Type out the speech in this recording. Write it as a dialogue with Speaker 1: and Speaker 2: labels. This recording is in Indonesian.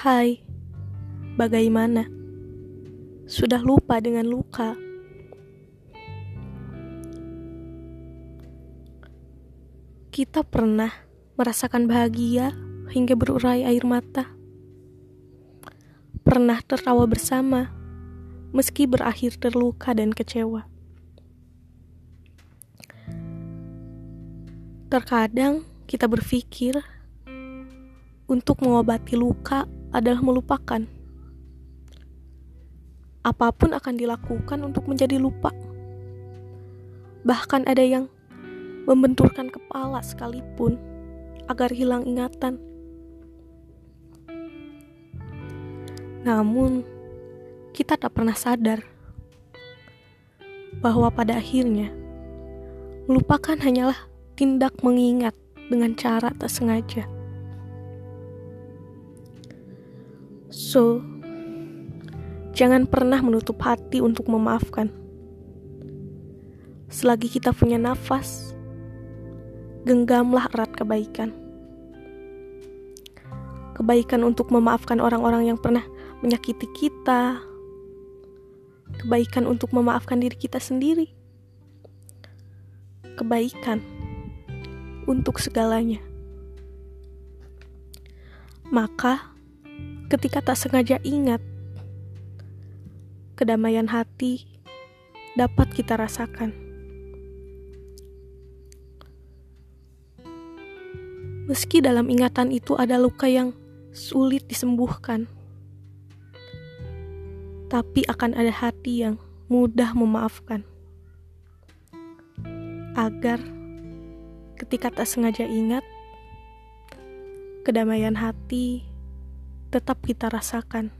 Speaker 1: Hai, bagaimana? Sudah lupa dengan luka? Kita pernah merasakan bahagia hingga berurai air mata. Pernah tertawa bersama, meski berakhir terluka dan kecewa. Terkadang kita berpikir untuk mengobati luka adalah melupakan. Apa pun akan dilakukan untuk menjadi lupa. Bahkan ada yang membenturkan kepala sekalipun agar hilang ingatan. Namun, kita tak pernah sadar bahwa pada akhirnya melupakan hanyalah tindak mengingat dengan cara tak sengaja. So, jangan pernah menutup hati untuk memaafkan. Selagi kita punya nafas, genggamlah erat kebaikan. Kebaikan untuk memaafkan orang-orang yang pernah menyakiti kita. Kebaikan untuk memaafkan diri kita sendiri. Kebaikan untuk segalanya. Maka, ketika tak sengaja ingat, kedamaian hati dapat kita rasakan. Meski dalam ingatan itu ada luka yang sulit disembuhkan, tapi akan ada hati yang mudah memaafkan agar ketika tak sengaja ingat, kedamaian hati tetap kita rasakan.